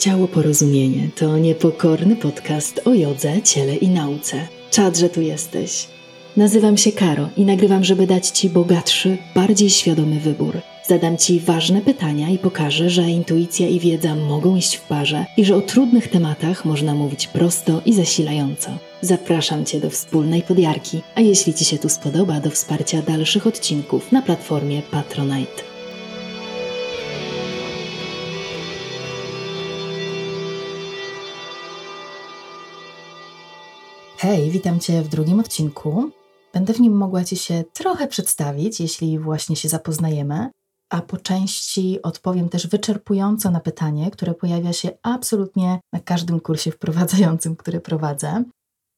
Ciało Porozumienie to niepokorny podcast o jodze, ciele i nauce. Czad, że tu jesteś. Nazywam się Karo i nagrywam, żeby dać Ci bogatszy, bardziej świadomy wybór. Zadam Ci ważne pytania i pokażę, że intuicja i wiedza mogą iść w parze i że o trudnych tematach można mówić prosto i zasilająco. Zapraszam Cię do wspólnej podjarki, a jeśli Ci się tu spodoba, do wsparcia dalszych odcinków na platformie Patronite. Hej, witam Cię w drugim odcinku. Będę w nim mogła Ci się trochę przedstawić, jeśli właśnie się zapoznajemy, a po części odpowiem też wyczerpująco na pytanie, które pojawia się absolutnie na każdym kursie wprowadzającym, który prowadzę.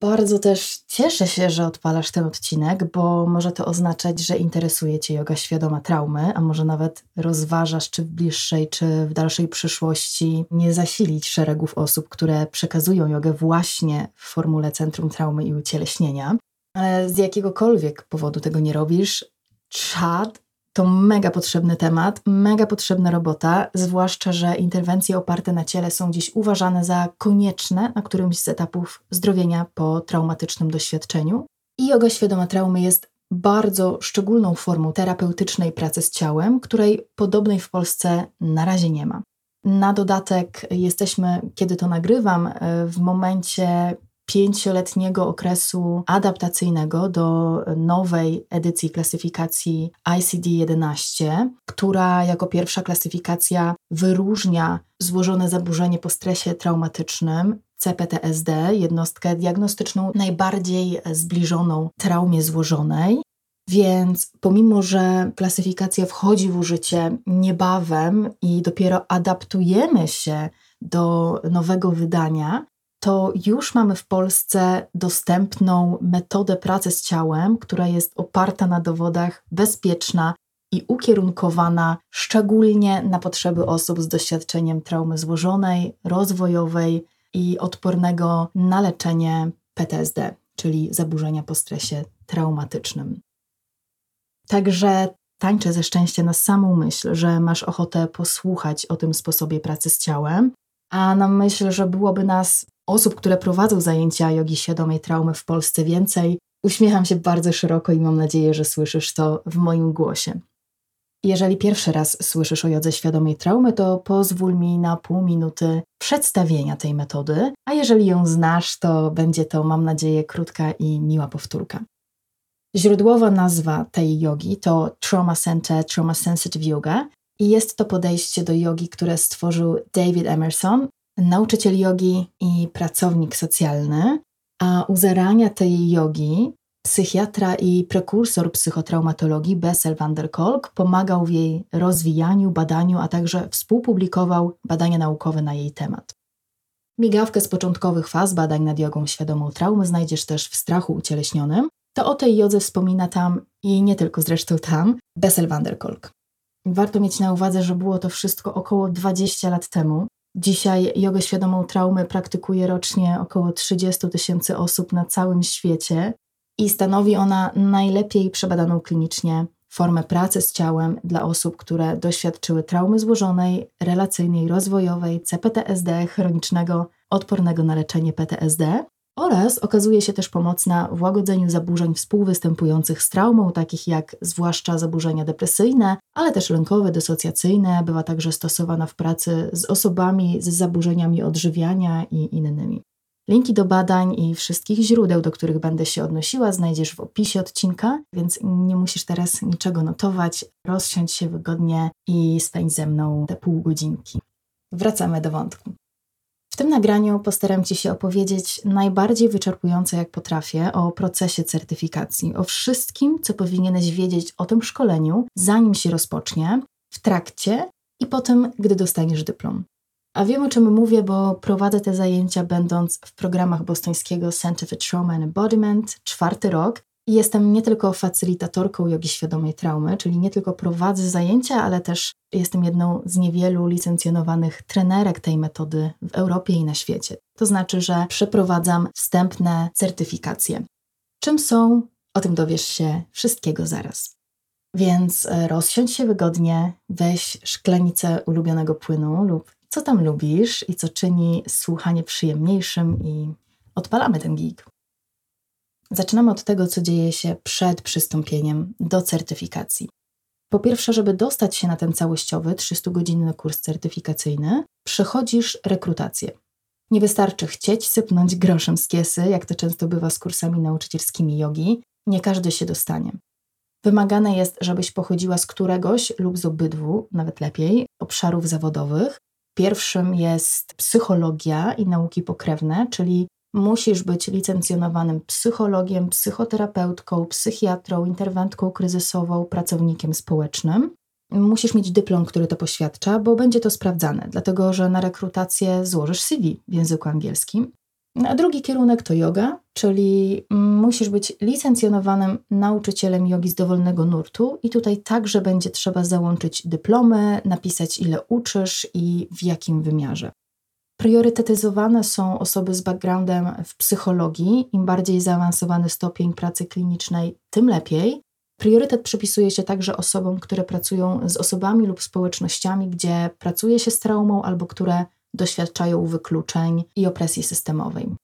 Bardzo też cieszę się, że odpalasz ten odcinek, bo może to oznaczać, że interesuje Cię yoga świadoma traumy, a może nawet rozważasz, czy w bliższej, czy w dalszej przyszłości nie zasilić szeregów osób, które przekazują jogę właśnie w formule Centrum Traumy i Ucieleśnienia. Ale z jakiegokolwiek powodu tego nie robisz, czad to mega potrzebny temat, mega potrzebna robota, zwłaszcza, że interwencje oparte na ciele są dziś uważane za konieczne na którymś z etapów zdrowienia po traumatycznym doświadczeniu. I yoga świadoma traumy jest bardzo szczególną formą terapeutycznej pracy z ciałem, której podobnej w Polsce na razie nie ma. Na dodatek jesteśmy, kiedy to nagrywam, w momencie pięcioletniego okresu adaptacyjnego do nowej edycji klasyfikacji ICD-11, która jako pierwsza klasyfikacja wyróżnia złożone zaburzenie po stresie traumatycznym CPTSD, jednostkę diagnostyczną najbardziej zbliżoną traumie złożonej. Więc pomimo, że klasyfikacja wchodzi w użycie niebawem i dopiero adaptujemy się do nowego wydania, to już mamy w Polsce dostępną metodę pracy z ciałem, która jest oparta na dowodach, bezpieczna i ukierunkowana szczególnie na potrzeby osób z doświadczeniem traumy złożonej, rozwojowej i odpornego na leczenie PTSD, czyli zaburzenia po stresie traumatycznym. Także tańczę ze szczęścia na samą myśl, że masz ochotę posłuchać o tym sposobie pracy z ciałem, a na myśl, że byłoby nas osób, które prowadzą zajęcia jogi świadomej traumy w Polsce więcej. Uśmiecham się bardzo szeroko i mam nadzieję, że słyszysz to w moim głosie. Jeżeli pierwszy raz słyszysz o jodze świadomej traumy, to pozwól mi na pół minuty przedstawienia tej metody, a jeżeli ją znasz, to będzie to, mam nadzieję, krótka i miła powtórka. Źródłowa nazwa tej jogi to Trauma Center Trauma Sensitive Yoga i jest to podejście do jogi, które stworzył David Emerson nauczyciel jogi i pracownik socjalny, a u zarania tej jogi psychiatra i prekursor psychotraumatologii Bessel van der Kolk pomagał w jej rozwijaniu, badaniu, a także współpublikował badania naukowe na jej temat. Migawkę z początkowych faz badań nad jogą świadomą traumy znajdziesz też w strachu ucieleśnionym. To o tej jodze wspomina tam i nie tylko zresztą tam Bessel van der Kolk. Warto mieć na uwadze, że było to wszystko około 20 lat temu, Dzisiaj jogę świadomą traumy praktykuje rocznie około 30 tysięcy osób na całym świecie i stanowi ona najlepiej przebadaną klinicznie formę pracy z ciałem dla osób, które doświadczyły traumy złożonej, relacyjnej, rozwojowej, CPTSD, chronicznego, odpornego na leczenie PTSD oraz okazuje się też pomocna w łagodzeniu zaburzeń współwystępujących z traumą, takich jak zwłaszcza zaburzenia depresyjne, ale też lękowe, dysocjacyjne. Była także stosowana w pracy z osobami z zaburzeniami odżywiania i innymi. Linki do badań i wszystkich źródeł, do których będę się odnosiła, znajdziesz w opisie odcinka, więc nie musisz teraz niczego notować. Rozsiądź się wygodnie i spędź ze mną te pół godzinki. Wracamy do wątku. W tym nagraniu postaram Ci się opowiedzieć najbardziej wyczerpująco jak potrafię o procesie certyfikacji, o wszystkim, co powinieneś wiedzieć o tym szkoleniu, zanim się rozpocznie, w trakcie i potem, gdy dostaniesz dyplom. A wiem o czym mówię, bo prowadzę te zajęcia będąc w programach bostońskiego Center for Trauma and Embodiment czwarty rok jestem nie tylko facylitatorką jogi świadomej traumy, czyli nie tylko prowadzę zajęcia, ale też jestem jedną z niewielu licencjonowanych trenerek tej metody w Europie i na świecie. To znaczy, że przeprowadzam wstępne certyfikacje. Czym są? O tym dowiesz się wszystkiego zaraz. Więc e, rozsiądź się wygodnie, weź szklanicę ulubionego płynu lub co tam lubisz i co czyni słuchanie przyjemniejszym i odpalamy ten gig. Zaczynamy od tego, co dzieje się przed przystąpieniem do certyfikacji. Po pierwsze, żeby dostać się na ten całościowy 300-godzinny kurs certyfikacyjny, przechodzisz rekrutację. Nie wystarczy chcieć sypnąć groszem z kiesy, jak to często bywa z kursami nauczycielskimi jogi. Nie każdy się dostanie. Wymagane jest, żebyś pochodziła z któregoś lub z obydwu, nawet lepiej, obszarów zawodowych. Pierwszym jest psychologia i nauki pokrewne, czyli musisz być licencjonowanym psychologiem, psychoterapeutką, psychiatrą, interwentką kryzysową, pracownikiem społecznym. Musisz mieć dyplom, który to poświadcza, bo będzie to sprawdzane, dlatego że na rekrutację złożysz CV w języku angielskim. A drugi kierunek to yoga, czyli musisz być licencjonowanym nauczycielem jogi z dowolnego nurtu, i tutaj także będzie trzeba załączyć dyplomy, napisać ile uczysz i w jakim wymiarze. Priorytetyzowane są osoby z backgroundem w psychologii. Im bardziej zaawansowany stopień pracy klinicznej, tym lepiej. Priorytet przypisuje się także osobom, które pracują z osobami lub społecznościami, gdzie pracuje się z traumą albo które doświadczają wykluczeń i opresji systemowej.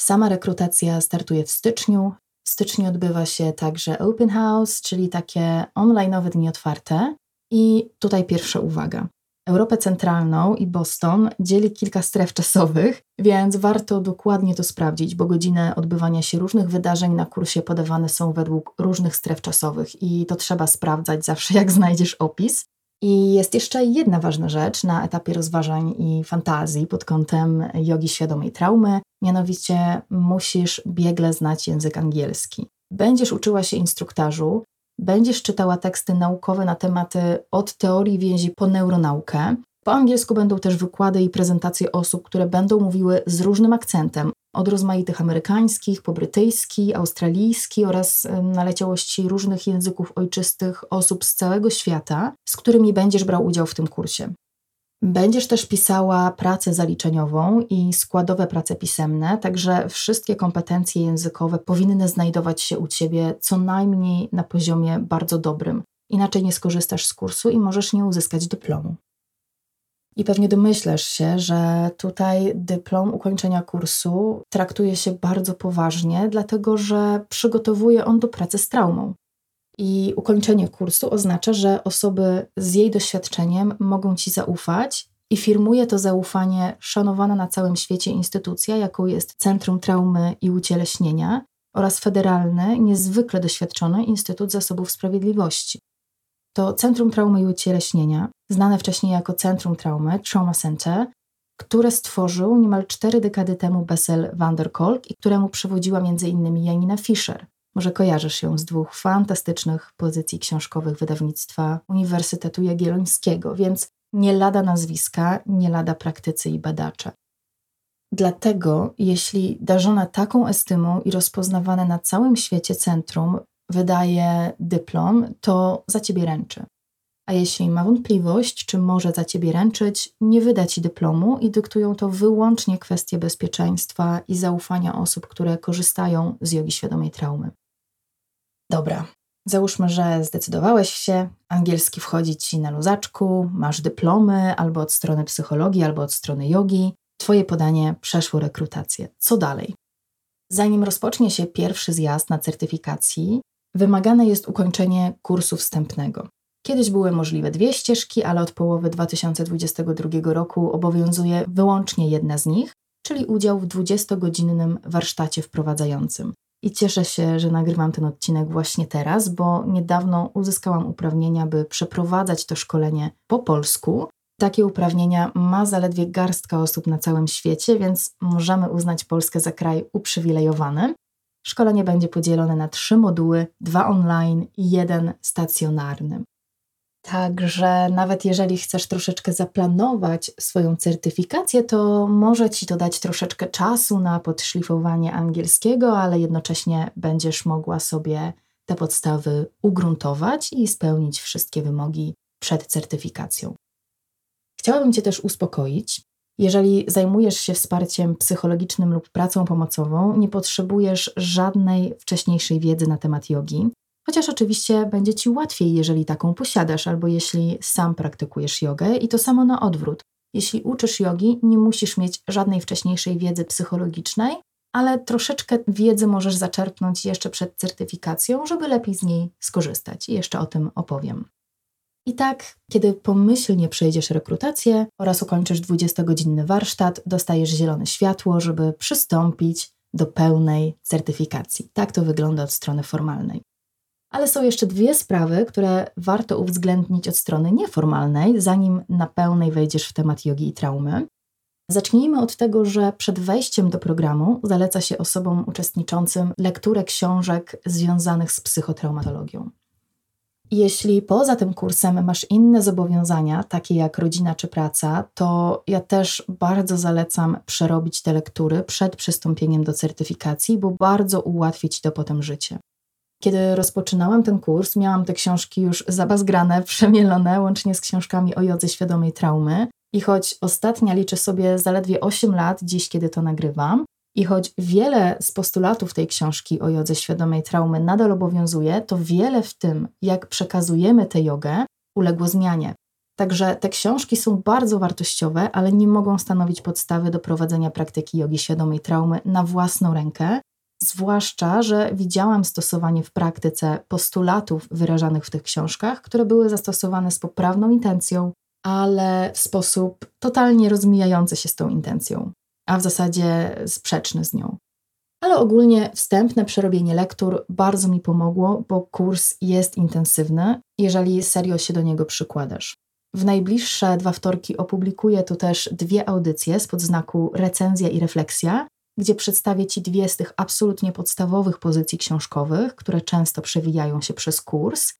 Sama rekrutacja startuje w styczniu. W styczniu odbywa się także open house, czyli takie online'owe dni otwarte. I tutaj pierwsza uwaga. Europę Centralną i Boston dzieli kilka stref czasowych, więc warto dokładnie to sprawdzić, bo godziny odbywania się różnych wydarzeń na kursie podawane są według różnych stref czasowych i to trzeba sprawdzać zawsze, jak znajdziesz opis. I jest jeszcze jedna ważna rzecz na etapie rozważań i fantazji pod kątem jogi świadomej traumy, mianowicie musisz biegle znać język angielski. Będziesz uczyła się instruktażu, Będziesz czytała teksty naukowe na tematy od teorii więzi po neuronaukę. Po angielsku będą też wykłady i prezentacje osób, które będą mówiły z różnym akcentem, od rozmaitych amerykańskich, po brytyjski, australijski oraz naleciałości różnych języków ojczystych osób z całego świata, z którymi będziesz brał udział w tym kursie. Będziesz też pisała pracę zaliczeniową i składowe prace pisemne, także wszystkie kompetencje językowe powinny znajdować się u Ciebie co najmniej na poziomie bardzo dobrym. Inaczej nie skorzystasz z kursu i możesz nie uzyskać dyplomu. I pewnie domyślasz się, że tutaj dyplom ukończenia kursu traktuje się bardzo poważnie, dlatego że przygotowuje on do pracy z traumą. I ukończenie kursu oznacza, że osoby z jej doświadczeniem mogą ci zaufać i firmuje to zaufanie szanowana na całym świecie instytucja, jaką jest Centrum Traumy i Ucieleśnienia oraz federalny, niezwykle doświadczony Instytut Zasobów Sprawiedliwości. To Centrum Traumy i Ucieleśnienia, znane wcześniej jako Centrum Traumy, Trauma Center, które stworzył niemal cztery dekady temu Bessel van der Kolk i któremu przewodziła m.in. Janina Fischer. Może kojarzysz ją z dwóch fantastycznych pozycji książkowych wydawnictwa Uniwersytetu Jagiellońskiego, więc nie lada nazwiska, nie lada praktycy i badacze. Dlatego, jeśli darzone taką estymą i rozpoznawane na całym świecie centrum wydaje dyplom, to za ciebie ręczy. A jeśli ma wątpliwość, czy może za ciebie ręczyć, nie wyda ci dyplomu i dyktują to wyłącznie kwestie bezpieczeństwa i zaufania osób, które korzystają z jogi świadomej traumy. Dobra, załóżmy, że zdecydowałeś się, angielski wchodzi ci na luzaczku, masz dyplomy albo od strony psychologii, albo od strony jogi. Twoje podanie przeszło rekrutację. Co dalej? Zanim rozpocznie się pierwszy zjazd na certyfikacji, wymagane jest ukończenie kursu wstępnego. Kiedyś były możliwe dwie ścieżki, ale od połowy 2022 roku obowiązuje wyłącznie jedna z nich, czyli udział w 20-godzinnym warsztacie wprowadzającym. I cieszę się, że nagrywam ten odcinek właśnie teraz, bo niedawno uzyskałam uprawnienia, by przeprowadzać to szkolenie po polsku. Takie uprawnienia ma zaledwie garstka osób na całym świecie, więc możemy uznać Polskę za kraj uprzywilejowany. Szkolenie będzie podzielone na trzy moduły, dwa online i jeden stacjonarny. Także nawet jeżeli chcesz troszeczkę zaplanować swoją certyfikację, to może ci to dać troszeczkę czasu na podszlifowanie angielskiego, ale jednocześnie będziesz mogła sobie te podstawy ugruntować i spełnić wszystkie wymogi przed certyfikacją. Chciałabym Cię też uspokoić. Jeżeli zajmujesz się wsparciem psychologicznym lub pracą pomocową, nie potrzebujesz żadnej wcześniejszej wiedzy na temat jogi. Chociaż oczywiście będzie ci łatwiej, jeżeli taką posiadasz, albo jeśli sam praktykujesz jogę, i to samo na odwrót. jeśli uczysz jogi, nie musisz mieć żadnej wcześniejszej wiedzy psychologicznej, ale troszeczkę wiedzy możesz zaczerpnąć jeszcze przed certyfikacją, żeby lepiej z niej skorzystać. I jeszcze o tym opowiem. I tak, kiedy pomyślnie przejdziesz rekrutację oraz ukończysz 20-godzinny warsztat, dostajesz zielone światło, żeby przystąpić do pełnej certyfikacji. Tak to wygląda od strony formalnej. Ale są jeszcze dwie sprawy, które warto uwzględnić od strony nieformalnej, zanim na pełnej wejdziesz w temat jogi i traumy. Zacznijmy od tego, że przed wejściem do programu zaleca się osobom uczestniczącym lekturę książek związanych z psychotraumatologią. Jeśli poza tym kursem masz inne zobowiązania, takie jak rodzina czy praca, to ja też bardzo zalecam przerobić te lektury przed przystąpieniem do certyfikacji, bo bardzo ułatwi ci to potem życie. Kiedy rozpoczynałam ten kurs, miałam te książki już zabazgrane, przemielone, łącznie z książkami o jodze świadomej traumy. I choć ostatnia liczy sobie zaledwie 8 lat, dziś kiedy to nagrywam, i choć wiele z postulatów tej książki o jodze świadomej traumy nadal obowiązuje, to wiele w tym, jak przekazujemy tę jogę, uległo zmianie. Także te książki są bardzo wartościowe, ale nie mogą stanowić podstawy do prowadzenia praktyki jogi świadomej traumy na własną rękę, zwłaszcza, że widziałam stosowanie w praktyce postulatów wyrażanych w tych książkach, które były zastosowane z poprawną intencją, ale w sposób totalnie rozmijający się z tą intencją a w zasadzie sprzeczny z nią. Ale ogólnie wstępne przerobienie lektur bardzo mi pomogło, bo kurs jest intensywny, jeżeli serio się do niego przykładasz. W najbliższe dwa wtorki opublikuję tu też dwie audycje z podznaku recenzja i refleksja, gdzie przedstawię Ci dwie z tych absolutnie podstawowych pozycji książkowych, które często przewijają się przez kurs.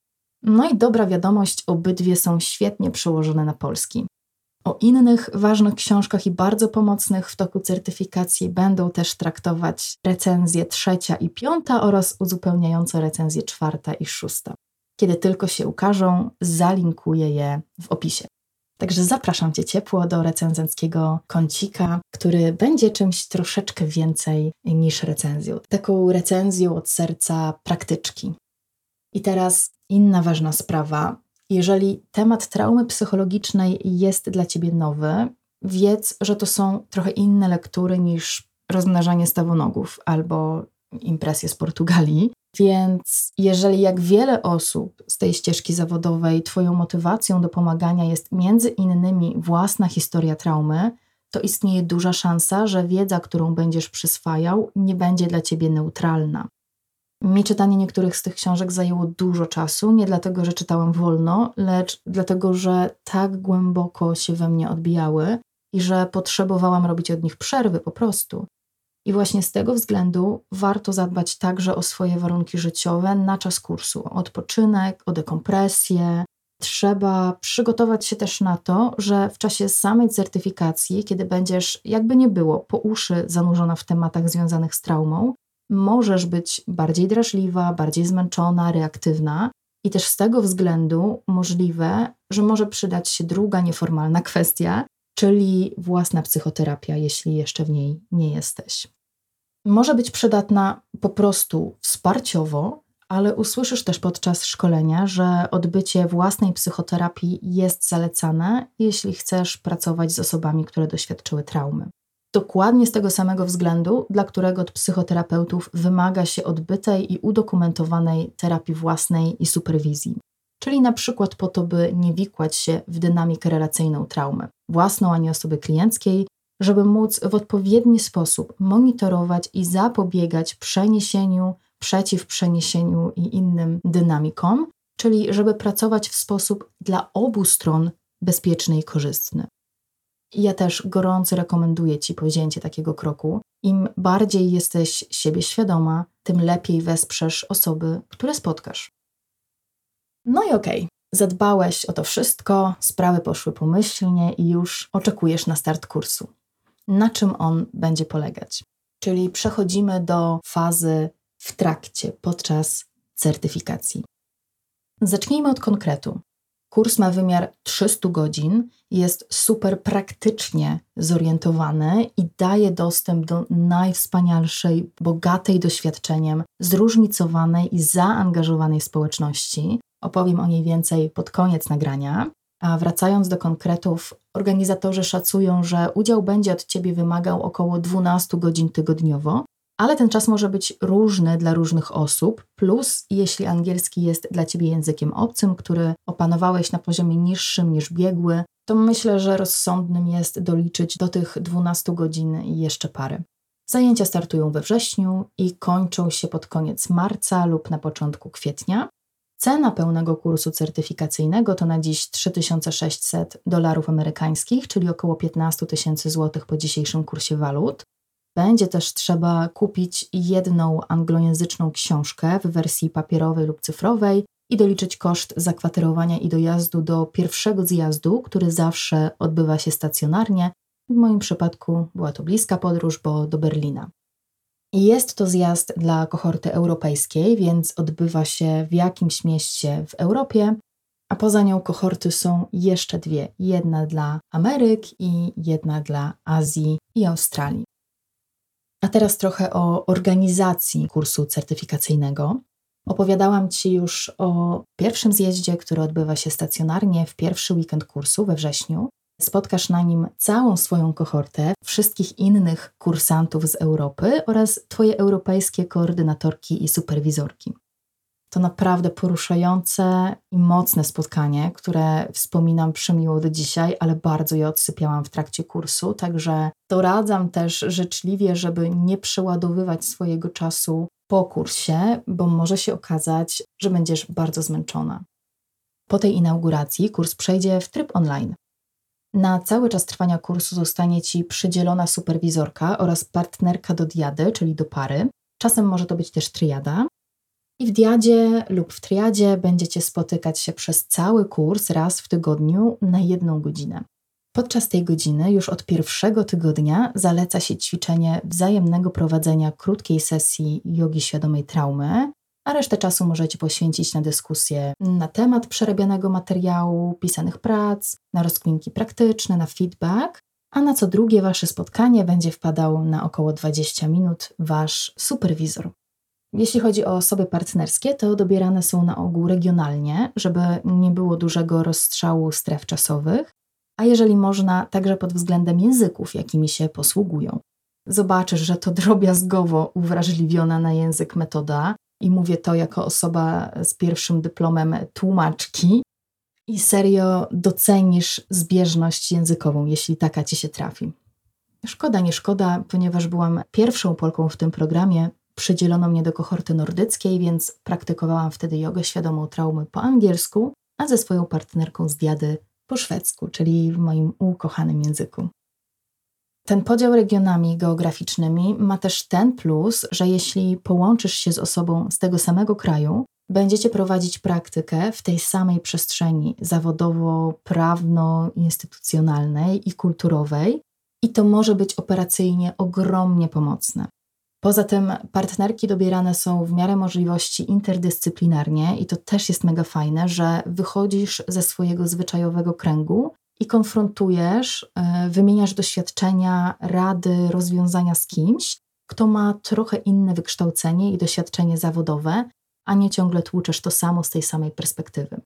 No i dobra wiadomość, obydwie są świetnie przełożone na polski. O innych ważnych książkach i bardzo pomocnych w toku certyfikacji będą też traktować recenzje trzecia i piąta oraz uzupełniające recenzje czwarta i szósta. Kiedy tylko się ukażą, zalinkuję je w opisie. Także zapraszam Cię ciepło do recenzenckiego kącika, który będzie czymś troszeczkę więcej niż recenzją. Taką recenzją od serca praktyczki. I teraz inna ważna sprawa, jeżeli temat traumy psychologicznej jest dla ciebie nowy, wiedz, że to są trochę inne lektury niż rozmnażanie stawonogów albo impresje z Portugalii. Więc jeżeli jak wiele osób z tej ścieżki zawodowej, Twoją motywacją do pomagania jest między innymi własna historia traumy, to istnieje duża szansa, że wiedza, którą będziesz przyswajał, nie będzie dla Ciebie neutralna. Mi czytanie niektórych z tych książek zajęło dużo czasu, nie dlatego, że czytałam wolno, lecz dlatego, że tak głęboko się we mnie odbijały i że potrzebowałam robić od nich przerwy po prostu. I właśnie z tego względu warto zadbać także o swoje warunki życiowe na czas kursu, o odpoczynek, o dekompresję. Trzeba przygotować się też na to, że w czasie samej certyfikacji, kiedy będziesz, jakby nie było, po uszy zanurzona w tematach związanych z traumą, możesz być bardziej drażliwa, bardziej zmęczona, reaktywna. I też z tego względu możliwe, że może przydać się druga nieformalna kwestia, czyli własna psychoterapia, jeśli jeszcze w niej nie jesteś. Może być przydatna po prostu wsparciowo, ale usłyszysz też podczas szkolenia, że odbycie własnej psychoterapii jest zalecane, jeśli chcesz pracować z osobami, które doświadczyły traumy dokładnie z tego samego względu, dla którego od psychoterapeutów wymaga się odbytej i udokumentowanej terapii własnej i superwizji. Czyli na przykład po to, by nie wikłać się w dynamikę relacyjną traumy, własną ani osoby klienckiej, żeby móc w odpowiedni sposób monitorować i zapobiegać przeniesieniu, przeciw przeniesieniu i innym dynamikom, czyli żeby pracować w sposób dla obu stron bezpieczny i korzystny. Ja też gorąco rekomenduję Ci powzięcie takiego kroku. Im bardziej jesteś siebie świadoma, tym lepiej wesprzesz osoby, które spotkasz. No i okej, okay. zadbałeś o to wszystko, sprawy poszły pomyślnie i już oczekujesz na start kursu. Na czym on będzie polegać? Czyli przechodzimy do fazy w trakcie, podczas certyfikacji. Zacznijmy od konkretu. Kurs ma wymiar 300 godzin, jest super praktycznie zorientowany i daje dostęp do najwspanialszej, bogatej doświadczeniem, zróżnicowanej i zaangażowanej społeczności. Opowiem o niej więcej pod koniec nagrania. A wracając do konkretów, organizatorzy szacują, że udział będzie od Ciebie wymagał około 12 godzin tygodniowo, ale ten czas może być różny dla różnych osób. Plus, jeśli angielski jest dla Ciebie językiem obcym, który opanowałeś na poziomie niższym niż biegły, to myślę, że rozsądnym jest doliczyć do tych 12 godzin jeszcze parę. Zajęcia startują we wrześniu i kończą się pod koniec marca lub na początku kwietnia. Cena pełnego kursu certyfikacyjnego to na dziś 3600 dolarów amerykańskich, czyli około 15 tysięcy złotych po dzisiejszym kursie walut. Będzie też trzeba kupić jedną anglojęzyczną książkę w wersji papierowej lub cyfrowej i doliczyć koszt zakwaterowania i dojazdu do pierwszego zjazdu, który zawsze odbywa się stacjonarnie. W moim przypadku była to bliska podróż, bo do Berlina. Jest to zjazd dla kohorty europejskiej, więc odbywa się w jakimś mieście w Europie, a poza nią kohorty są jeszcze dwie: jedna dla Ameryk i jedna dla Azji i Australii. A teraz trochę o organizacji kursu certyfikacyjnego. Opowiadałam Ci już o pierwszym zjeździe, który odbywa się stacjonarnie w pierwszy weekend kursu we wrześniu. Spotkasz na nim całą swoją kohortę, wszystkich innych kursantów z Europy oraz Twoje europejskie koordynatorki i superwizorki. To naprawdę poruszające i mocne spotkanie, które wspominam przemiło do dzisiaj, ale bardzo je odsypiałam w trakcie kursu, także doradzam też życzliwie, żeby nie przeładowywać swojego czasu po kursie, bo może się okazać, że będziesz bardzo zmęczona. Po tej inauguracji kurs przejdzie w tryb online. Na cały czas trwania kursu zostanie Ci przydzielona superwizorka oraz partnerka do diady, czyli do pary. Czasem może to być też triada. I w diadzie lub w triadzie będziecie spotykać się przez cały kurs raz w tygodniu na jedną godzinę. Podczas tej godziny, już od pierwszego tygodnia, zaleca się ćwiczenie wzajemnego prowadzenia krótkiej sesji jogi świadomej traumy, a resztę czasu możecie poświęcić na dyskusję na temat przerabianego materiału, pisanych prac, na rozkminki praktyczne, na feedback, a na co drugie wasze spotkanie będzie wpadał na około 20 minut wasz superwizor. Jeśli chodzi o osoby partnerskie, to dobierane są na ogół regionalnie, żeby nie było dużego rozstrzału stref czasowych, a jeżeli można, także pod względem języków, jakimi się posługują. Zobaczysz, że to drobiazgowo uwrażliwiona na język metoda, i mówię to jako osoba z pierwszym dyplomem tłumaczki, i serio docenisz zbieżność językową, jeśli taka ci się trafi. Szkoda, nie szkoda, ponieważ byłam pierwszą Polką w tym programie, przydzielono mnie do kohorty nordyckiej, więc praktykowałam wtedy jogę świadomą traumy po angielsku, a ze swoją partnerką z diady po szwedzku, czyli w moim ukochanym języku. Ten podział regionami geograficznymi ma też ten plus, że jeśli połączysz się z osobą z tego samego kraju, będziecie prowadzić praktykę w tej samej przestrzeni zawodowo-prawno-instytucjonalnej i kulturowej, i to może być operacyjnie ogromnie pomocne. Poza tym partnerki dobierane są w miarę możliwości interdyscyplinarnie i to też jest mega fajne, że wychodzisz ze swojego zwyczajowego kręgu i konfrontujesz, e, wymieniasz doświadczenia, rady, rozwiązania z kimś, kto ma trochę inne wykształcenie i doświadczenie zawodowe, a nie ciągle tłuczesz to samo z tej samej perspektywy.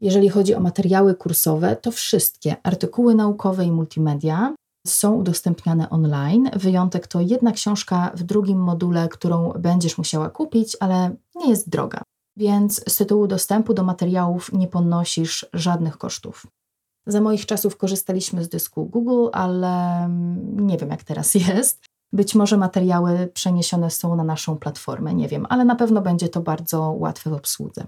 Jeżeli chodzi o materiały kursowe, to wszystkie artykuły naukowe i multimedia są udostępniane online. Wyjątek to jedna książka w drugim module, którą będziesz musiała kupić, ale nie jest droga. Więc z tytułu dostępu do materiałów nie ponosisz żadnych kosztów. Za moich czasów korzystaliśmy z dysku Google, ale nie wiem jak teraz jest. Być może materiały przeniesione są na naszą platformę, nie wiem, ale na pewno będzie to bardzo łatwe w obsłudze.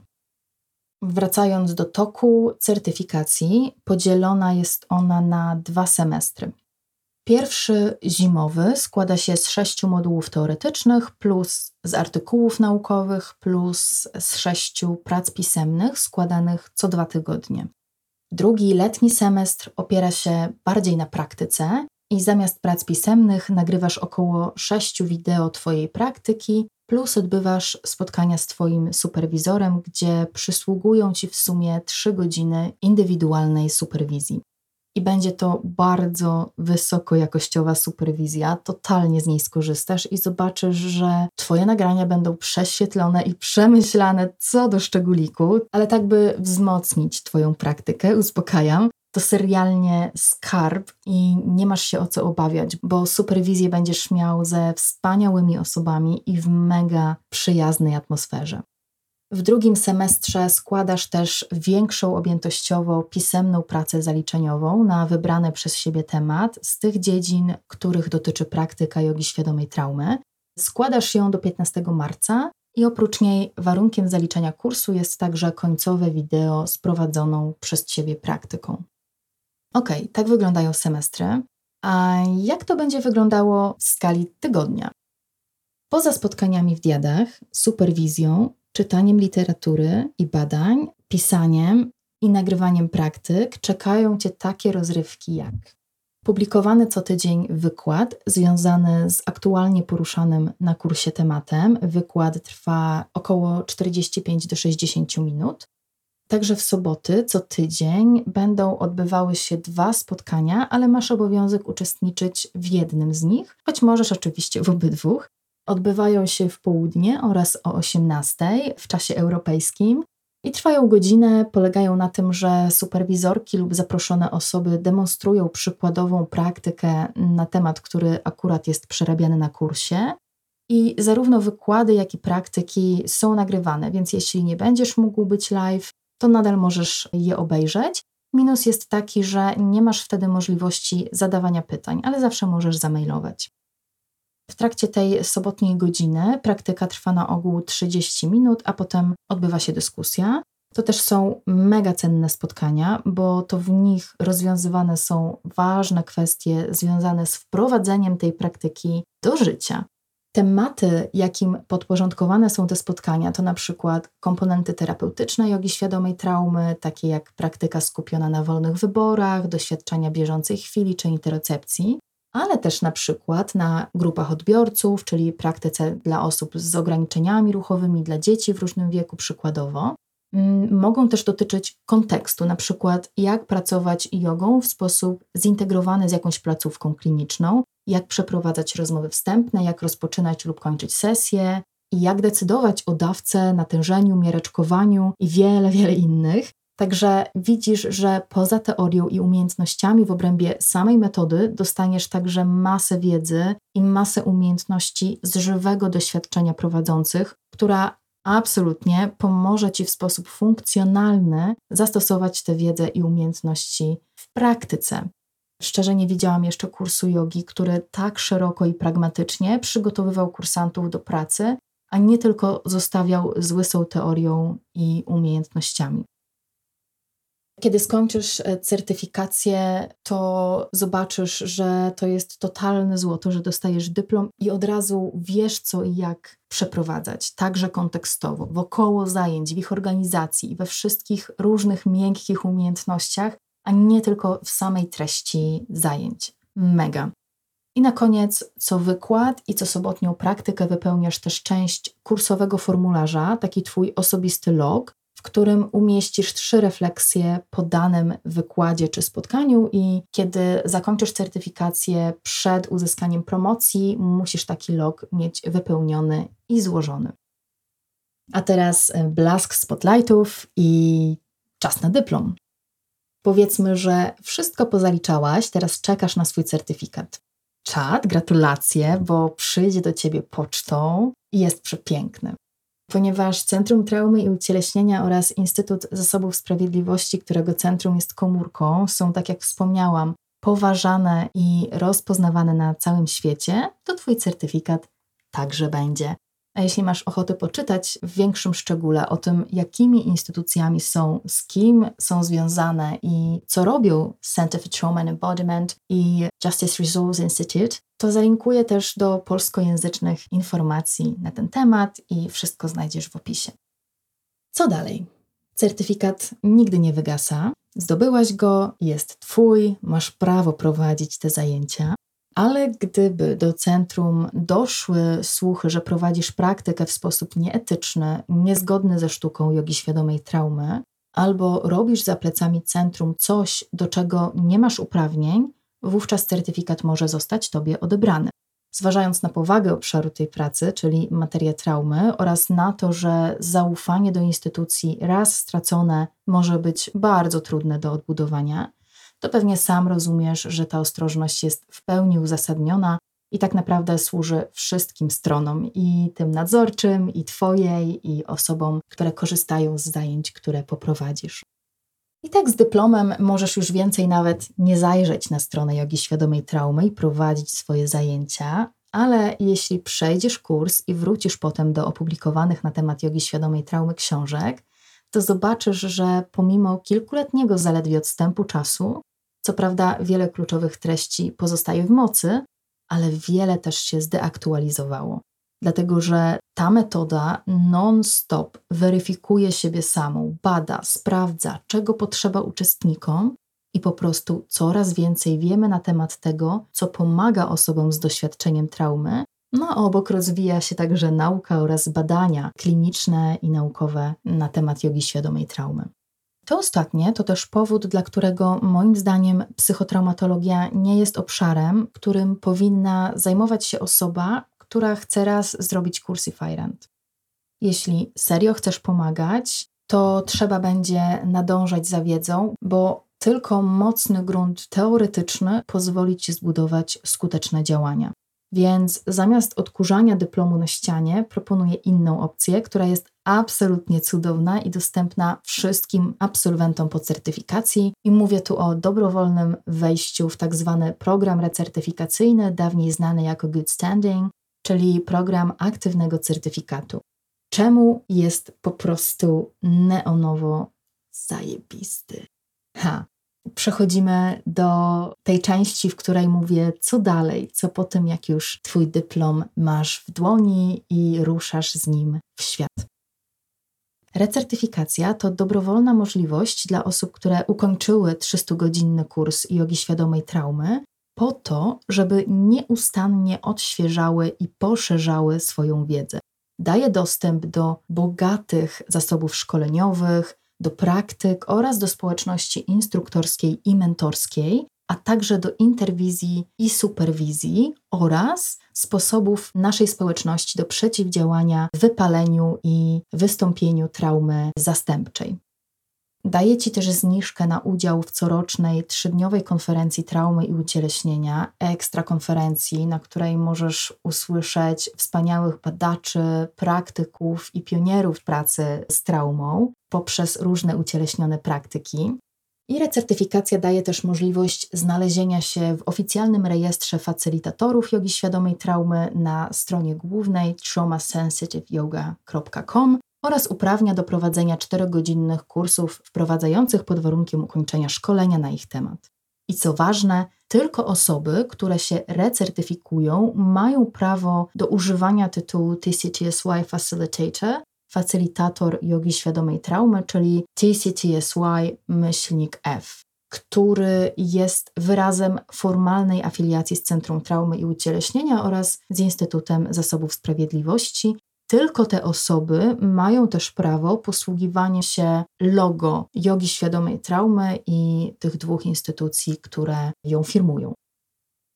Wracając do toku certyfikacji, podzielona jest ona na dwa semestry. Pierwszy zimowy składa się z sześciu modułów teoretycznych, plus z artykułów naukowych, plus z sześciu prac pisemnych składanych co dwa tygodnie. Drugi letni semestr opiera się bardziej na praktyce i zamiast prac pisemnych nagrywasz około sześciu wideo Twojej praktyki, plus odbywasz spotkania z Twoim superwizorem, gdzie przysługują Ci w sumie trzy godziny indywidualnej superwizji. I będzie to bardzo wysokojakościowa superwizja. Totalnie z niej skorzystasz i zobaczysz, że Twoje nagrania będą prześwietlone i przemyślane co do szczególiku, ale tak by wzmocnić Twoją praktykę, uspokajam. To serialnie skarb i nie masz się o co obawiać, bo superwizję będziesz miał ze wspaniałymi osobami i w mega przyjaznej atmosferze. W drugim semestrze składasz też większą objętościowo pisemną pracę zaliczeniową na wybrany przez siebie temat z tych dziedzin, których dotyczy praktyka jogi świadomej traumy. Składasz ją do 15 marca i oprócz niej warunkiem zaliczenia kursu jest także końcowe wideo z prowadzoną przez Ciebie praktyką. Ok, tak wyglądają semestry. A jak to będzie wyglądało w skali tygodnia? Poza spotkaniami w diadach, superwizją czytaniem literatury i badań, pisaniem i nagrywaniem praktyk czekają Cię takie rozrywki jak publikowany co tydzień wykład związany z aktualnie poruszanym na kursie tematem. Wykład trwa około 45 do 60 minut. Także w soboty co tydzień będą odbywały się dwa spotkania, ale masz obowiązek uczestniczyć w jednym z nich, choć możesz oczywiście w obydwu. Odbywają się w południe oraz o 18 w czasie europejskim i trwają godzinę. Polegają na tym, że superwizorki lub zaproszone osoby demonstrują przykładową praktykę na temat, który akurat jest przerabiany na kursie. I zarówno wykłady, jak i praktyki są nagrywane, więc jeśli nie będziesz mógł być live, to nadal możesz je obejrzeć. Minus jest taki, że nie masz wtedy możliwości zadawania pytań, ale zawsze możesz zamailować. W trakcie tej sobotniej godziny praktyka trwa na ogół 30 minut, a potem odbywa się dyskusja. To też są mega cenne spotkania, bo to w nich rozwiązywane są ważne kwestie związane z wprowadzeniem tej praktyki do życia. Tematy, jakim podporządkowane są te spotkania, to na przykład komponenty terapeutyczne jogi świadomej traumy, takie jak praktyka skupiona na wolnych wyborach, doświadczenia bieżącej chwili czy interocepcji, ale też na przykład na grupach odbiorców, czyli praktyce dla osób z ograniczeniami ruchowymi, dla dzieci w różnym wieku przykładowo. Mm, mogą też dotyczyć kontekstu, na przykład jak pracować jogą w sposób zintegrowany z jakąś placówką kliniczną, jak przeprowadzać rozmowy wstępne, jak rozpoczynać lub kończyć sesje i jak decydować o dawce, natężeniu, miereczkowaniu i wiele, wiele innych. Także widzisz, że poza teorią i umiejętnościami w obrębie samej metody dostaniesz także masę wiedzy i masę umiejętności z żywego doświadczenia prowadzących, która absolutnie pomoże Ci w sposób funkcjonalny zastosować tę wiedzę i umiejętności w praktyce. Szczerze nie widziałam jeszcze kursu jogi, który tak szeroko i pragmatycznie przygotowywał kursantów do pracy, a nie tylko zostawiał z łysą teorią i umiejętnościami. Kiedy skończysz e, certyfikację, to zobaczysz, że to jest totalne złoto, że dostajesz dyplom i od razu wiesz, co i jak przeprowadzać, także kontekstowo, wokoło zajęć, w ich organizacji i we wszystkich różnych miękkich umiejętnościach, a nie tylko w samej treści zajęć. Mega. I na koniec, co wykład i co sobotnią praktykę wypełniasz też część kursowego formularza, taki Twój osobisty log, w którym umieścisz trzy refleksje po danym wykładzie czy spotkaniu, i kiedy zakończysz certyfikację przed uzyskaniem promocji, musisz taki log mieć wypełniony i złożony. A teraz e, blask spotlightów i czas na dyplom. Powiedzmy, że wszystko pozaliczałaś, teraz czekasz na swój certyfikat. Czad, gratulacje, bo przyjdzie do ciebie pocztą i jest przepiękny ponieważ Centrum Traumy i Ucieleśnienia oraz Instytut Zasobów Sprawiedliwości, którego centrum jest komórką, są, tak jak wspomniałam, poważane i rozpoznawane na całym świecie, to Twój certyfikat także będzie. A jeśli masz ochotę poczytać w większym szczególe o tym, jakimi instytucjami są, z kim są związane i co robią Center for Trauma and Embodiment i Justice Resource Institute, to zalinkuję też do polskojęzycznych informacji na ten temat i wszystko znajdziesz w opisie. Co dalej? Certyfikat nigdy nie wygasa. Zdobyłaś go, jest Twój, masz prawo prowadzić te zajęcia, ale gdyby do centrum doszły słuchy, że prowadzisz praktykę w sposób nieetyczny, niezgodny ze sztuką jogi świadomej traumy, albo robisz za plecami centrum coś, do czego nie masz uprawnień, wówczas certyfikat może zostać Tobie odebrany. Zważając na powagę obszaru tej pracy, czyli materię traumy, oraz na to, że zaufanie do instytucji raz stracone może być bardzo trudne do odbudowania, to pewnie sam rozumiesz, że ta ostrożność jest w pełni uzasadniona i tak naprawdę służy wszystkim stronom i tym nadzorczym, i Twojej, i osobom, które korzystają z zajęć, które poprowadzisz. I tak z dyplomem możesz już więcej nawet nie zajrzeć na stronę jogi świadomej traumy i prowadzić swoje zajęcia, ale jeśli przejdziesz kurs i wrócisz potem do opublikowanych na temat jogi świadomej traumy książek, to zobaczysz, że pomimo kilkuletniego zaledwie odstępu czasu, co prawda wiele kluczowych treści pozostaje w mocy, ale wiele też się zdeaktualizowało. Dlatego, że ta metoda non-stop weryfikuje siebie samą, bada, sprawdza, czego potrzeba uczestnikom i po prostu coraz więcej wiemy na temat tego, co pomaga osobom z doświadczeniem traumy. No a obok rozwija się także nauka oraz badania kliniczne i naukowe na temat jogi świadomej traumy. To ostatnie to też powód, dla którego moim zdaniem psychotraumatologia nie jest obszarem, którym powinna zajmować się osoba, która chce raz zrobić kurs Firand. Jeśli serio chcesz pomagać, to trzeba będzie nadążać za wiedzą, bo tylko mocny grunt teoretyczny pozwoli ci zbudować skuteczne działania. Więc zamiast odkurzania dyplomu na ścianie, proponuję inną opcję, która jest absolutnie cudowna i dostępna wszystkim absolwentom po certyfikacji. I mówię tu o dobrowolnym wejściu w tak zwany program recertyfikacyjny, dawniej znany jako Good Standing, czyli program aktywnego certyfikatu. Czemu jest po prostu neonowo zajebisty? Ha, przechodzimy do tej części, w której mówię, co dalej, co po tym, jak już Twój dyplom masz w dłoni i ruszasz z nim w świat. Recertyfikacja to dobrowolna możliwość dla osób, które ukończyły 300-godzinny kurs jogi świadomej traumy, po to, żeby nieustannie odświeżały i poszerzały swoją wiedzę. Daje dostęp do bogatych zasobów szkoleniowych, do praktyk oraz do społeczności instruktorskiej i mentorskiej, a także do interwizji i superwizji oraz sposobów naszej społeczności do przeciwdziałania wypaleniu i wystąpieniu traumy zastępczej. Daje Ci też zniżkę na udział w corocznej trzydniowej konferencji traumy i ucieleśnienia, ekstra konferencji, na której możesz usłyszeć wspaniałych badaczy, praktyków i pionierów pracy z traumą poprzez różne ucieleśnione praktyki. I recertyfikacja daje też możliwość znalezienia się w oficjalnym rejestrze facylitatorów jogi świadomej traumy na stronie głównej traumasensitiveyoga.com oraz uprawnia do prowadzenia czterogodzinnych kursów wprowadzających pod warunkiem ukończenia szkolenia na ich temat. I co ważne, tylko osoby, które się recertyfikują, mają prawo do używania tytułu TCTSY Facilitator, facylitator jogi świadomej traumy, czyli TCTSY-F, który jest wyrazem formalnej afiliacji z Centrum Traumy i Ucieleśnienia oraz z Instytutem Zasobów Sprawiedliwości, tylko te osoby mają też prawo posługiwania się logo jogi świadomej traumy i tych dwóch instytucji, które ją firmują.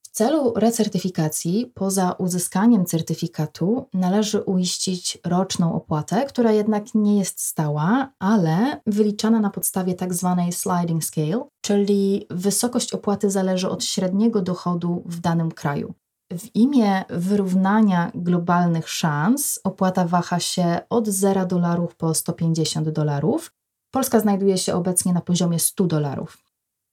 W celu recertyfikacji, poza uzyskaniem certyfikatu, należy uiścić roczną opłatę, która jednak nie jest stała, ale wyliczana na podstawie tzw. Tak sliding scale, czyli wysokość opłaty zależy od średniego dochodu w danym kraju. W imię wyrównania globalnych szans opłata waha się od 0 dolarów po 150 dolarów. Polska znajduje się obecnie na poziomie 100 dolarów.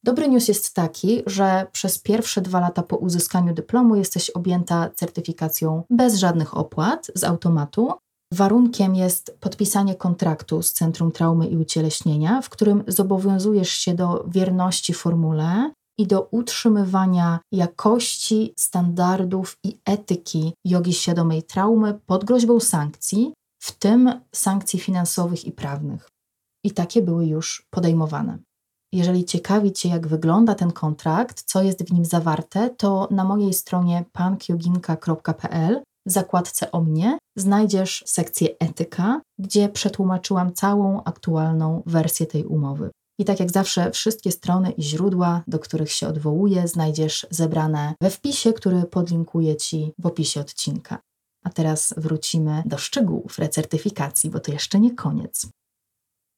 Dobry news jest taki, że przez pierwsze dwa lata po uzyskaniu dyplomu jesteś objęta certyfikacją bez żadnych opłat z automatu. Warunkiem jest podpisanie kontraktu z Centrum Traumy i Ucieleśnienia, w którym zobowiązujesz się do wierności formule i do utrzymywania jakości, standardów i etyki jogi świadomej traumy pod groźbą sankcji, w tym sankcji finansowych i prawnych. I takie były już podejmowane. Jeżeli ciekawi Cię, jak wygląda ten kontrakt, co jest w nim zawarte, to na mojej stronie punkyogimka.pl w zakładce o mnie znajdziesz sekcję etyka, gdzie przetłumaczyłam całą aktualną wersję tej umowy. I tak jak zawsze, wszystkie strony i źródła, do których się odwołuję, znajdziesz zebrane we wpisie, który podlinkuję Ci w opisie odcinka. A teraz wrócimy do szczegółów recertyfikacji, bo to jeszcze nie koniec.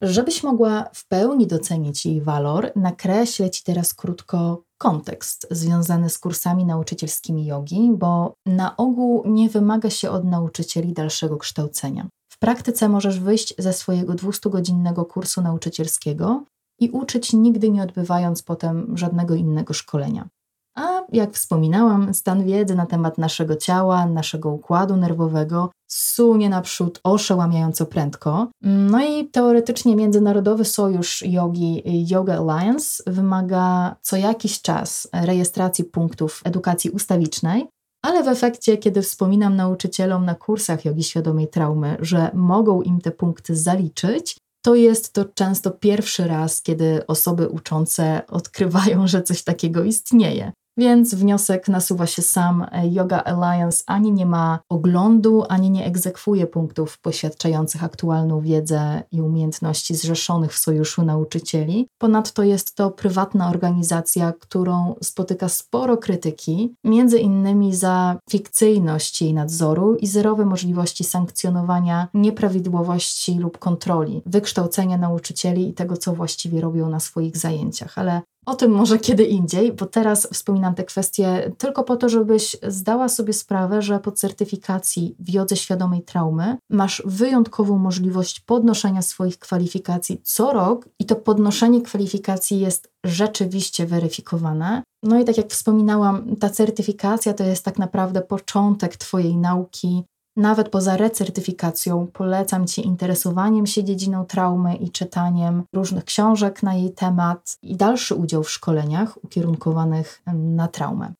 Żebyś mogła w pełni docenić jej walor, nakreślę Ci teraz krótko kontekst związany z kursami nauczycielskimi jogi, bo na ogół nie wymaga się od nauczycieli dalszego kształcenia. W praktyce możesz wyjść ze swojego 200-godzinnego kursu nauczycielskiego i uczyć nigdy nie odbywając potem żadnego innego szkolenia. A jak wspominałam, stan wiedzy na temat naszego ciała, naszego układu nerwowego sunie naprzód oszałamiająco prędko. No i teoretycznie Międzynarodowy Sojusz Jogi Yoga Alliance wymaga co jakiś czas rejestracji punktów edukacji ustawicznej, ale w efekcie, kiedy wspominam nauczycielom na kursach jogi świadomej traumy, że mogą im te punkty zaliczyć, to jest to często pierwszy raz, kiedy osoby uczące odkrywają, że coś takiego istnieje. Więc wniosek nasuwa się sam. Yoga Alliance ani nie ma oglądu, ani nie egzekwuje punktów poświadczających aktualną wiedzę i umiejętności zrzeszonych w Sojuszu Nauczycieli. Ponadto jest to prywatna organizacja, którą spotyka sporo krytyki, między innymi za fikcyjność jej nadzoru i zerowe możliwości sankcjonowania nieprawidłowości lub kontroli, wykształcenia nauczycieli i tego, co właściwie robią na swoich zajęciach. Ale o tym może kiedy indziej, bo teraz wspominam te kwestie tylko po to, żebyś zdała sobie sprawę, że po certyfikacji w jodze świadomej traumy masz wyjątkową możliwość podnoszenia swoich kwalifikacji co rok i to podnoszenie kwalifikacji jest rzeczywiście weryfikowane. No i tak jak wspominałam, ta certyfikacja to jest tak naprawdę początek Twojej nauki, nawet poza recertyfikacją polecam Ci interesowaniem się dziedziną traumy i czytaniem różnych książek na jej temat i dalszy udział w szkoleniach ukierunkowanych na traumę.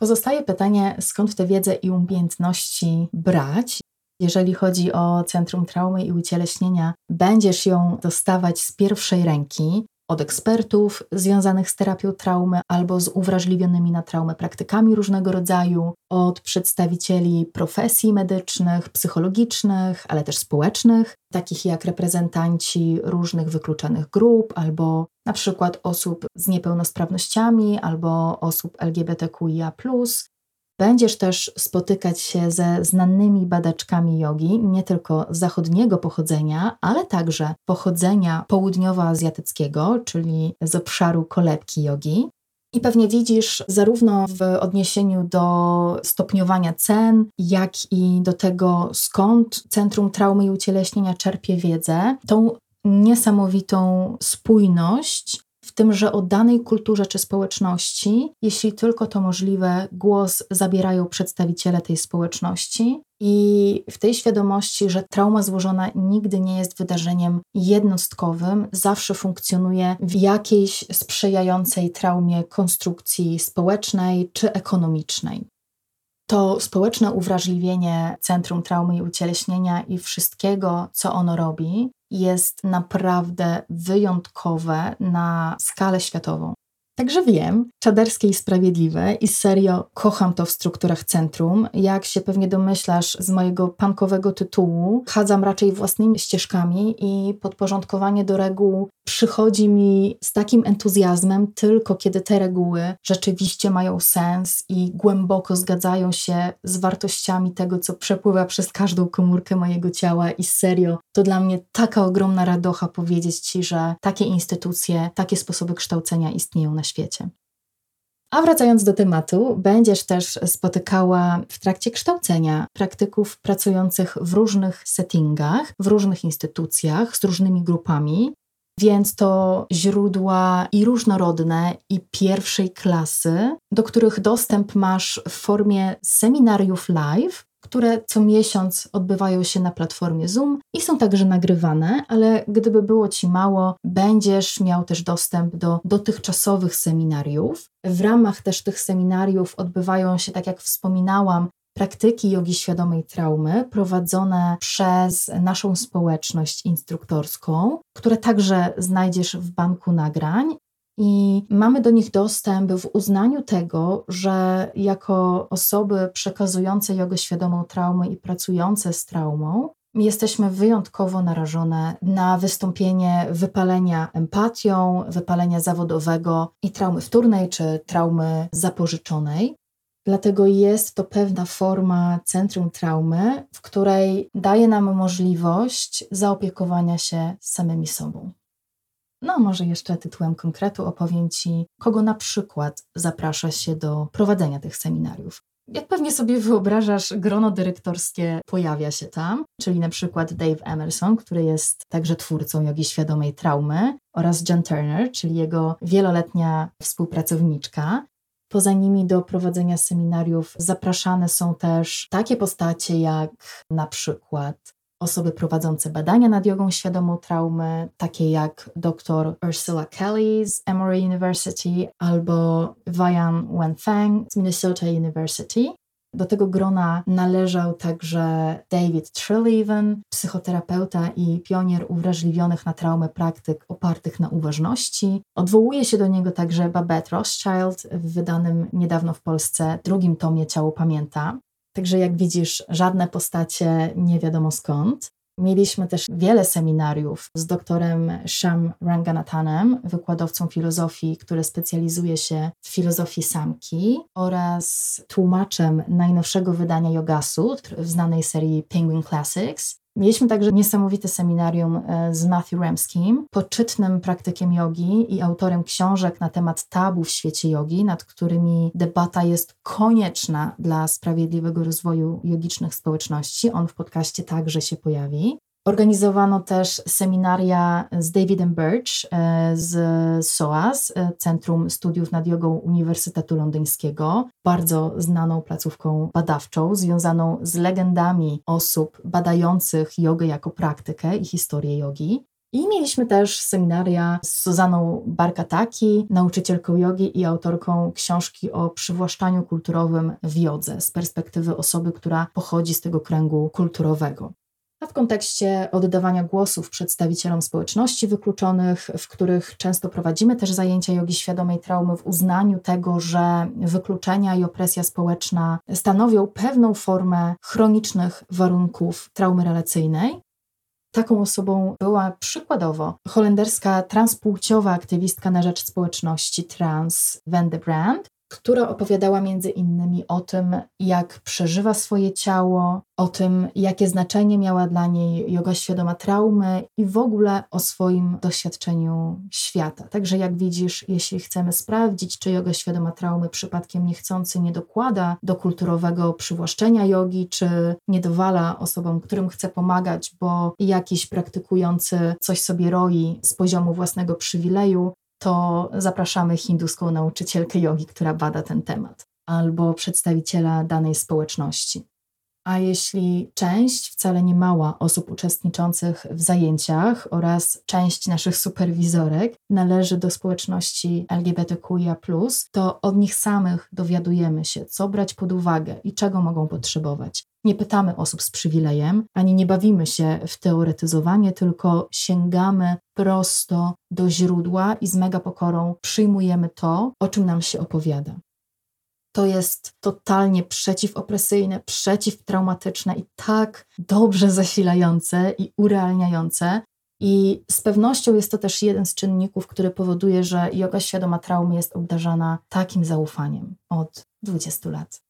Pozostaje pytanie, skąd tę wiedzę i umiejętności brać. Jeżeli chodzi o Centrum Traumy i Ucieleśnienia, będziesz ją dostawać z pierwszej ręki, od ekspertów związanych z terapią traumy albo z uwrażliwionymi na traumę praktykami różnego rodzaju, od przedstawicieli profesji medycznych, psychologicznych, ale też społecznych, takich jak reprezentanci różnych wykluczonych grup albo na przykład osób z niepełnosprawnościami albo osób LGBTQIA, Będziesz też spotykać się ze znanymi badaczkami jogi, nie tylko zachodniego pochodzenia, ale także pochodzenia południowoazjatyckiego, czyli z obszaru kolebki jogi. I pewnie widzisz, zarówno w odniesieniu do stopniowania cen, jak i do tego, skąd Centrum Traumy i Ucieleśnienia czerpie wiedzę, tą niesamowitą spójność w tym, że o danej kulturze czy społeczności, jeśli tylko to możliwe, głos zabierają przedstawiciele tej społeczności. I w tej świadomości, że trauma złożona nigdy nie jest wydarzeniem jednostkowym, zawsze funkcjonuje w jakiejś sprzyjającej traumie konstrukcji społecznej czy ekonomicznej to społeczne uwrażliwienie Centrum Traumy i Ucieleśnienia i wszystkiego, co ono robi, jest naprawdę wyjątkowe na skalę światową. Także wiem, czaderskie i sprawiedliwe i serio kocham to w strukturach centrum. Jak się pewnie domyślasz z mojego pankowego tytułu, chadzam raczej własnymi ścieżkami i podporządkowanie do reguł przychodzi mi z takim entuzjazmem tylko kiedy te reguły rzeczywiście mają sens i głęboko zgadzają się z wartościami tego, co przepływa przez każdą komórkę mojego ciała i serio, to dla mnie taka ogromna radocha powiedzieć Ci, że takie instytucje, takie sposoby kształcenia istnieją na świecie. A wracając do tematu, będziesz też spotykała w trakcie kształcenia praktyków pracujących w różnych settingach, w różnych instytucjach, z różnymi grupami, więc to źródła i różnorodne, i pierwszej klasy, do których dostęp masz w formie seminariów live, które co miesiąc odbywają się na platformie Zoom i są także nagrywane, ale gdyby było Ci mało, będziesz miał też dostęp do dotychczasowych seminariów. W ramach też tych seminariów odbywają się, tak jak wspominałam, praktyki jogi świadomej traumy prowadzone przez naszą społeczność instruktorską, które także znajdziesz w banku nagrań. I mamy do nich dostęp w uznaniu tego, że jako osoby przekazujące jogę świadomą traumę i pracujące z traumą, jesteśmy wyjątkowo narażone na wystąpienie wypalenia empatią, wypalenia zawodowego i traumy wtórnej czy traumy zapożyczonej. Dlatego jest to pewna forma centrum traumy, w której daje nam możliwość zaopiekowania się samymi sobą. No, może jeszcze tytułem konkretu opowiem Ci, kogo na przykład zaprasza się do prowadzenia tych seminariów. Jak pewnie sobie wyobrażasz, grono dyrektorskie pojawia się tam, czyli na przykład Dave Emerson, który jest także twórcą jogi świadomej traumy, oraz John Turner, czyli jego wieloletnia współpracowniczka. Poza nimi do prowadzenia seminariów zapraszane są też takie postacie jak na przykład osoby prowadzące badania nad jogą świadomą traumy, takie jak dr Ursula Kelly z Emory University albo Vian Wenfeng z Minnesota University. Do tego grona należał także David Treleaven, psychoterapeuta i pionier uwrażliwionych na traumę praktyk opartych na uważności. Odwołuje się do niego także Babette Rothschild w wydanym niedawno w Polsce drugim tomie Ciało Pamięta. Także jak widzisz, żadne postacie nie wiadomo skąd. Mieliśmy też wiele seminariów z doktorem Sham Ranganathanem, wykładowcą filozofii, który specjalizuje się w filozofii samki oraz tłumaczem najnowszego wydania Yoga Sutr w znanej serii Penguin Classics. Mieliśmy także niesamowite seminarium e, z Matthew Remskim, poczytnym praktykiem jogi i autorem książek na temat tabu w świecie jogi, nad którymi debata jest konieczna dla sprawiedliwego rozwoju jogicznych społeczności. On w podcaście także się pojawi. Organizowano też seminaria z Davidem Birch e, z SOAS, e, Centrum Studiów nad Jogą Uniwersytetu Londyńskiego, bardzo znaną placówką badawczą, związaną z legendami osób badających jogę jako praktykę i historię jogi. I mieliśmy też seminaria z Suzaną Barkataki, nauczycielką jogi i autorką książki o przywłaszczaniu kulturowym w jodze z perspektywy osoby, która pochodzi z tego kręgu kulturowego a w kontekście oddawania głosów przedstawicielom społeczności wykluczonych, w których często prowadzimy też zajęcia jogi świadomej traumy w uznaniu tego, że wykluczenia i opresja społeczna stanowią pewną formę chronicznych warunków traumy relacyjnej. Taką osobą była przykładowo holenderska transpłciowa aktywistka na rzecz społeczności trans Wende Brand, która opowiadała między innymi o tym, jak przeżywa swoje ciało, o tym, jakie znaczenie miała dla niej yoga świadoma traumy i w ogóle o swoim doświadczeniu świata. Także jak widzisz, jeśli chcemy sprawdzić, czy yoga świadoma traumy przypadkiem niechcący nie dokłada do kulturowego przywłaszczenia jogi, czy nie dowala osobom, którym chce pomagać, bo jakiś praktykujący coś sobie roi z poziomu własnego przywileju, to zapraszamy hinduską nauczycielkę jogi, która bada ten temat, albo przedstawiciela danej społeczności. A jeśli część, wcale nie mała osób uczestniczących w zajęciach oraz część naszych superwizorek należy do społeczności LGBTQIA, to od nich samych dowiadujemy się, co brać pod uwagę i czego mogą potrzebować. Nie pytamy osób z przywilejem, ani nie bawimy się w teoretyzowanie, tylko sięgamy prosto do źródła i z mega pokorą przyjmujemy to, o czym nam się opowiada to jest totalnie przeciwopresyjne, przeciwtraumatyczne i tak dobrze zasilające i urealniające. I z pewnością jest to też jeden z czynników, który powoduje, że yoga świadoma traumy jest obdarzana takim zaufaniem od 20 lat.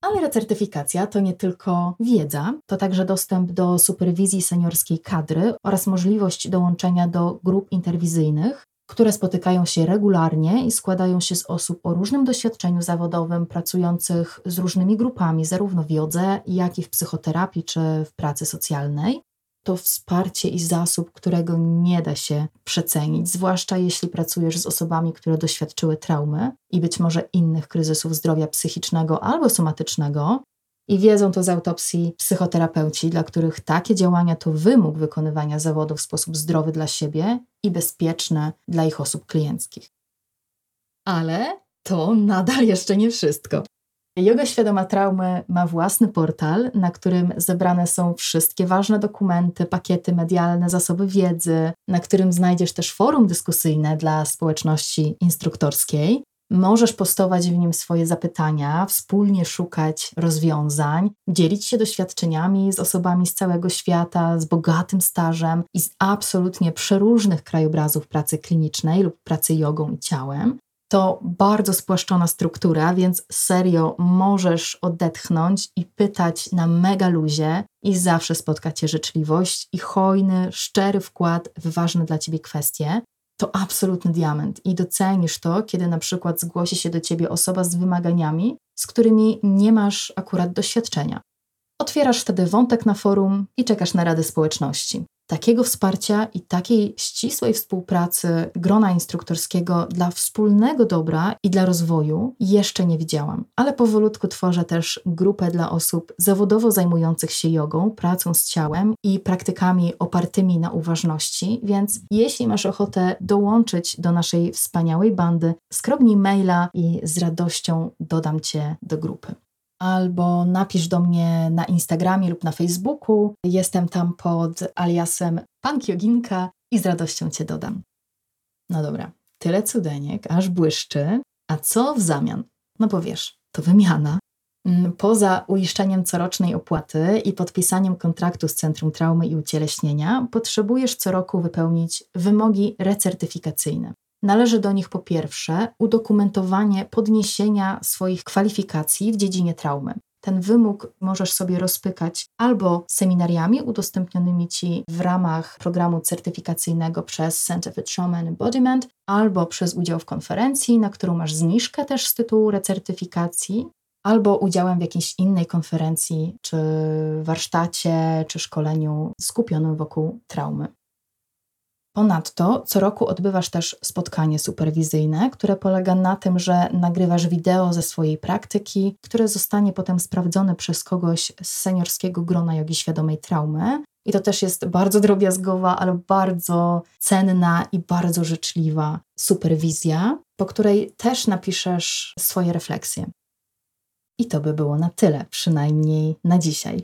Ale recertyfikacja to nie tylko wiedza, to także dostęp do superwizji seniorskiej kadry oraz możliwość dołączenia do grup interwizyjnych, które spotykają się regularnie i składają się z osób o różnym doświadczeniu zawodowym, pracujących z różnymi grupami, zarówno w jodze, jak i w psychoterapii czy w pracy socjalnej. To wsparcie i zasób, którego nie da się przecenić, zwłaszcza jeśli pracujesz z osobami, które doświadczyły traumy i być może innych kryzysów zdrowia psychicznego albo somatycznego, i wiedzą to z autopsji psychoterapeuci, dla których takie działania to wymóg wykonywania zawodu w sposób zdrowy dla siebie i bezpieczny dla ich osób klienckich. Ale to nadal jeszcze nie wszystko. Yoga Świadoma Traumy ma własny portal, na którym zebrane są wszystkie ważne dokumenty, pakiety medialne, zasoby wiedzy, na którym znajdziesz też forum dyskusyjne dla społeczności instruktorskiej. Możesz postować w nim swoje zapytania, wspólnie szukać rozwiązań, dzielić się doświadczeniami z osobami z całego świata, z bogatym stażem i z absolutnie przeróżnych krajobrazów pracy klinicznej lub pracy jogą i ciałem. To bardzo spłaszczona struktura, więc serio możesz odetchnąć i pytać na mega luzie i zawsze spotka Cię życzliwość i hojny, szczery wkład w ważne dla Ciebie kwestie to absolutny diament i docenisz to, kiedy na przykład zgłosi się do ciebie osoba z wymaganiami, z którymi nie masz akurat doświadczenia. Otwierasz wtedy wątek na forum i czekasz na radę społeczności. Takiego wsparcia i takiej ścisłej współpracy grona instruktorskiego dla wspólnego dobra i dla rozwoju jeszcze nie widziałam. Ale powolutku tworzę też grupę dla osób zawodowo zajmujących się jogą, pracą z ciałem i praktykami opartymi na uważności, więc jeśli masz ochotę dołączyć do naszej wspaniałej bandy, skrobnij maila i z radością dodam Cię do grupy albo napisz do mnie na Instagramie lub na Facebooku. Jestem tam pod aliasem Pankioginka i z radością Cię dodam. No dobra, tyle cudeniek, aż błyszczy. A co w zamian? No bo wiesz, to wymiana. Mm, poza uiszczeniem corocznej opłaty i podpisaniem kontraktu z Centrum Traumy i Ucieleśnienia, potrzebujesz co roku wypełnić wymogi recertyfikacyjne. Należy do nich po pierwsze udokumentowanie podniesienia swoich kwalifikacji w dziedzinie traumy. Ten wymóg możesz sobie rozpykać albo seminariami udostępnionymi Ci w ramach programu certyfikacyjnego przez Center for Trauma and Embodiment, albo przez udział w konferencji, na którą masz zniżkę też z tytułu recertyfikacji, albo udziałem w jakiejś innej konferencji, czy warsztacie, czy szkoleniu skupionym wokół traumy. Ponadto co roku odbywasz też spotkanie superwizyjne, które polega na tym, że nagrywasz wideo ze swojej praktyki, które zostanie potem sprawdzone przez kogoś z seniorskiego grona jogi świadomej traumy. I to też jest bardzo drobiazgowa, ale bardzo cenna i bardzo życzliwa superwizja, po której też napiszesz swoje refleksje. I to by było na tyle, przynajmniej na dzisiaj.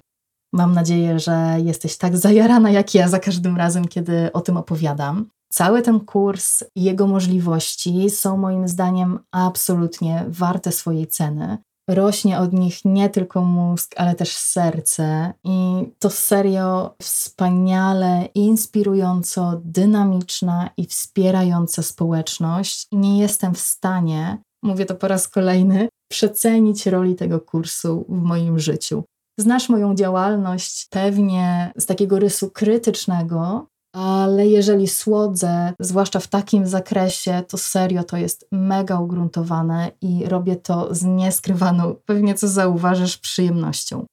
Mam nadzieję, że jesteś tak zajarana jak ja za każdym razem, kiedy o tym opowiadam. Cały ten kurs i jego możliwości są moim zdaniem absolutnie warte swojej ceny. Rośnie od nich nie tylko mózg, ale też serce, i to serio wspaniale, inspirująco, dynamiczna i wspierająca społeczność. Nie jestem w stanie, mówię to po raz kolejny, przecenić roli tego kursu w moim życiu. Znasz moją działalność pewnie z takiego rysu krytycznego, ale jeżeli słodzę, zwłaszcza w takim zakresie, to serio to jest mega ugruntowane i robię to z nieskrywaną, pewnie co zauważysz, przyjemnością.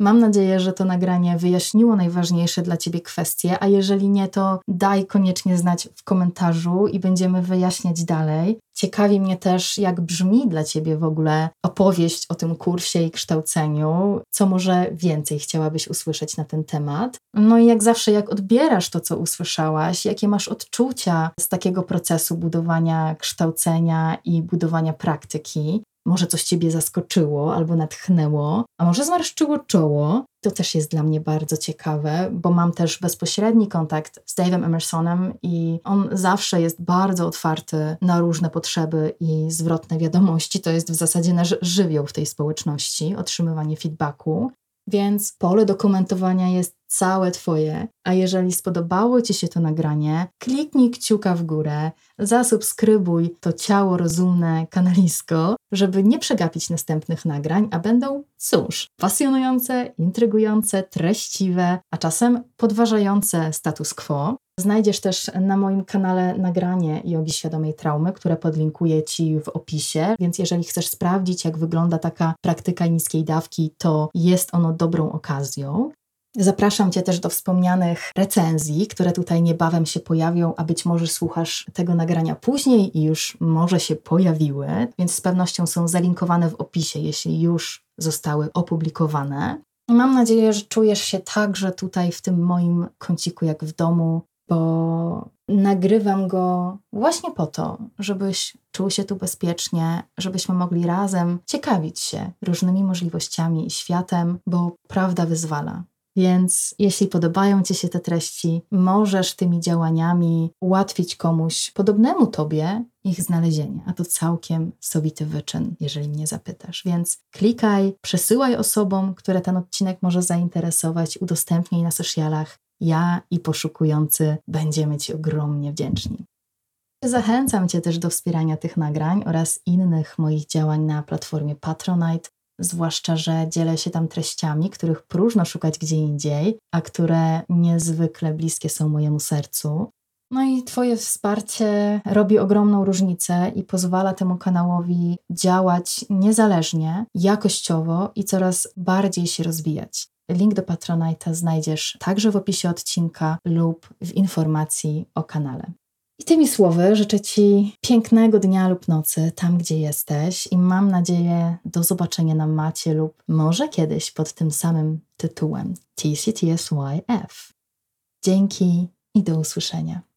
Mam nadzieję, że to nagranie wyjaśniło najważniejsze dla Ciebie kwestie, a jeżeli nie, to daj koniecznie znać w komentarzu i będziemy wyjaśniać dalej. Ciekawi mnie też, jak brzmi dla Ciebie w ogóle opowieść o tym kursie i kształceniu, co może więcej chciałabyś usłyszeć na ten temat. No i jak zawsze, jak odbierasz to, co usłyszałaś, jakie masz odczucia z takiego procesu budowania kształcenia i budowania praktyki. Może coś ciebie zaskoczyło albo natchnęło, a może zmarszczyło czoło. To też jest dla mnie bardzo ciekawe, bo mam też bezpośredni kontakt z Dave'em Emersonem i on zawsze jest bardzo otwarty na różne potrzeby i zwrotne wiadomości. To jest w zasadzie nasz żywioł w tej społeczności, otrzymywanie feedbacku. Więc pole dokumentowania jest całe Twoje. A jeżeli spodobało Ci się to nagranie, kliknij kciuka w górę, zasubskrybuj to ciało rozumne kanalisko, żeby nie przegapić następnych nagrań, a będą, cóż, pasjonujące, intrygujące, treściwe, a czasem podważające status quo. Znajdziesz też na moim kanale nagranie jogi świadomej traumy, które podlinkuję Ci w opisie, więc jeżeli chcesz sprawdzić, jak wygląda taka praktyka niskiej dawki, to jest ono dobrą okazją. Zapraszam Cię też do wspomnianych recenzji, które tutaj niebawem się pojawią, a być może słuchasz tego nagrania później i już może się pojawiły, więc z pewnością są zalinkowane w opisie, jeśli już zostały opublikowane. I mam nadzieję, że czujesz się także tutaj w tym moim kąciku jak w domu, bo nagrywam go właśnie po to, żebyś czuł się tu bezpiecznie, żebyśmy mogli razem ciekawić się różnymi możliwościami i światem, bo prawda wyzwala. Więc jeśli podobają Ci się te treści, możesz tymi działaniami ułatwić komuś podobnemu Tobie ich znalezienie, a to całkiem sowity wyczyn, jeżeli mnie zapytasz. Więc klikaj, przesyłaj osobom, które ten odcinek może zainteresować, udostępnij na socialach. Ja i poszukujący będziemy Ci ogromnie wdzięczni. Zachęcam Cię też do wspierania tych nagrań oraz innych moich działań na platformie Patronite zwłaszcza, że dzielę się tam treściami, których próżno szukać gdzie indziej, a które niezwykle bliskie są mojemu sercu. No i Twoje wsparcie robi ogromną różnicę i pozwala temu kanałowi działać niezależnie, jakościowo i coraz bardziej się rozwijać. Link do Patronite'a znajdziesz także w opisie odcinka lub w informacji o kanale. I tymi słowy życzę Ci pięknego dnia lub nocy tam, gdzie jesteś, i mam nadzieję do zobaczenia na macie lub może kiedyś pod tym samym tytułem TCTSYF. Dzięki i do usłyszenia.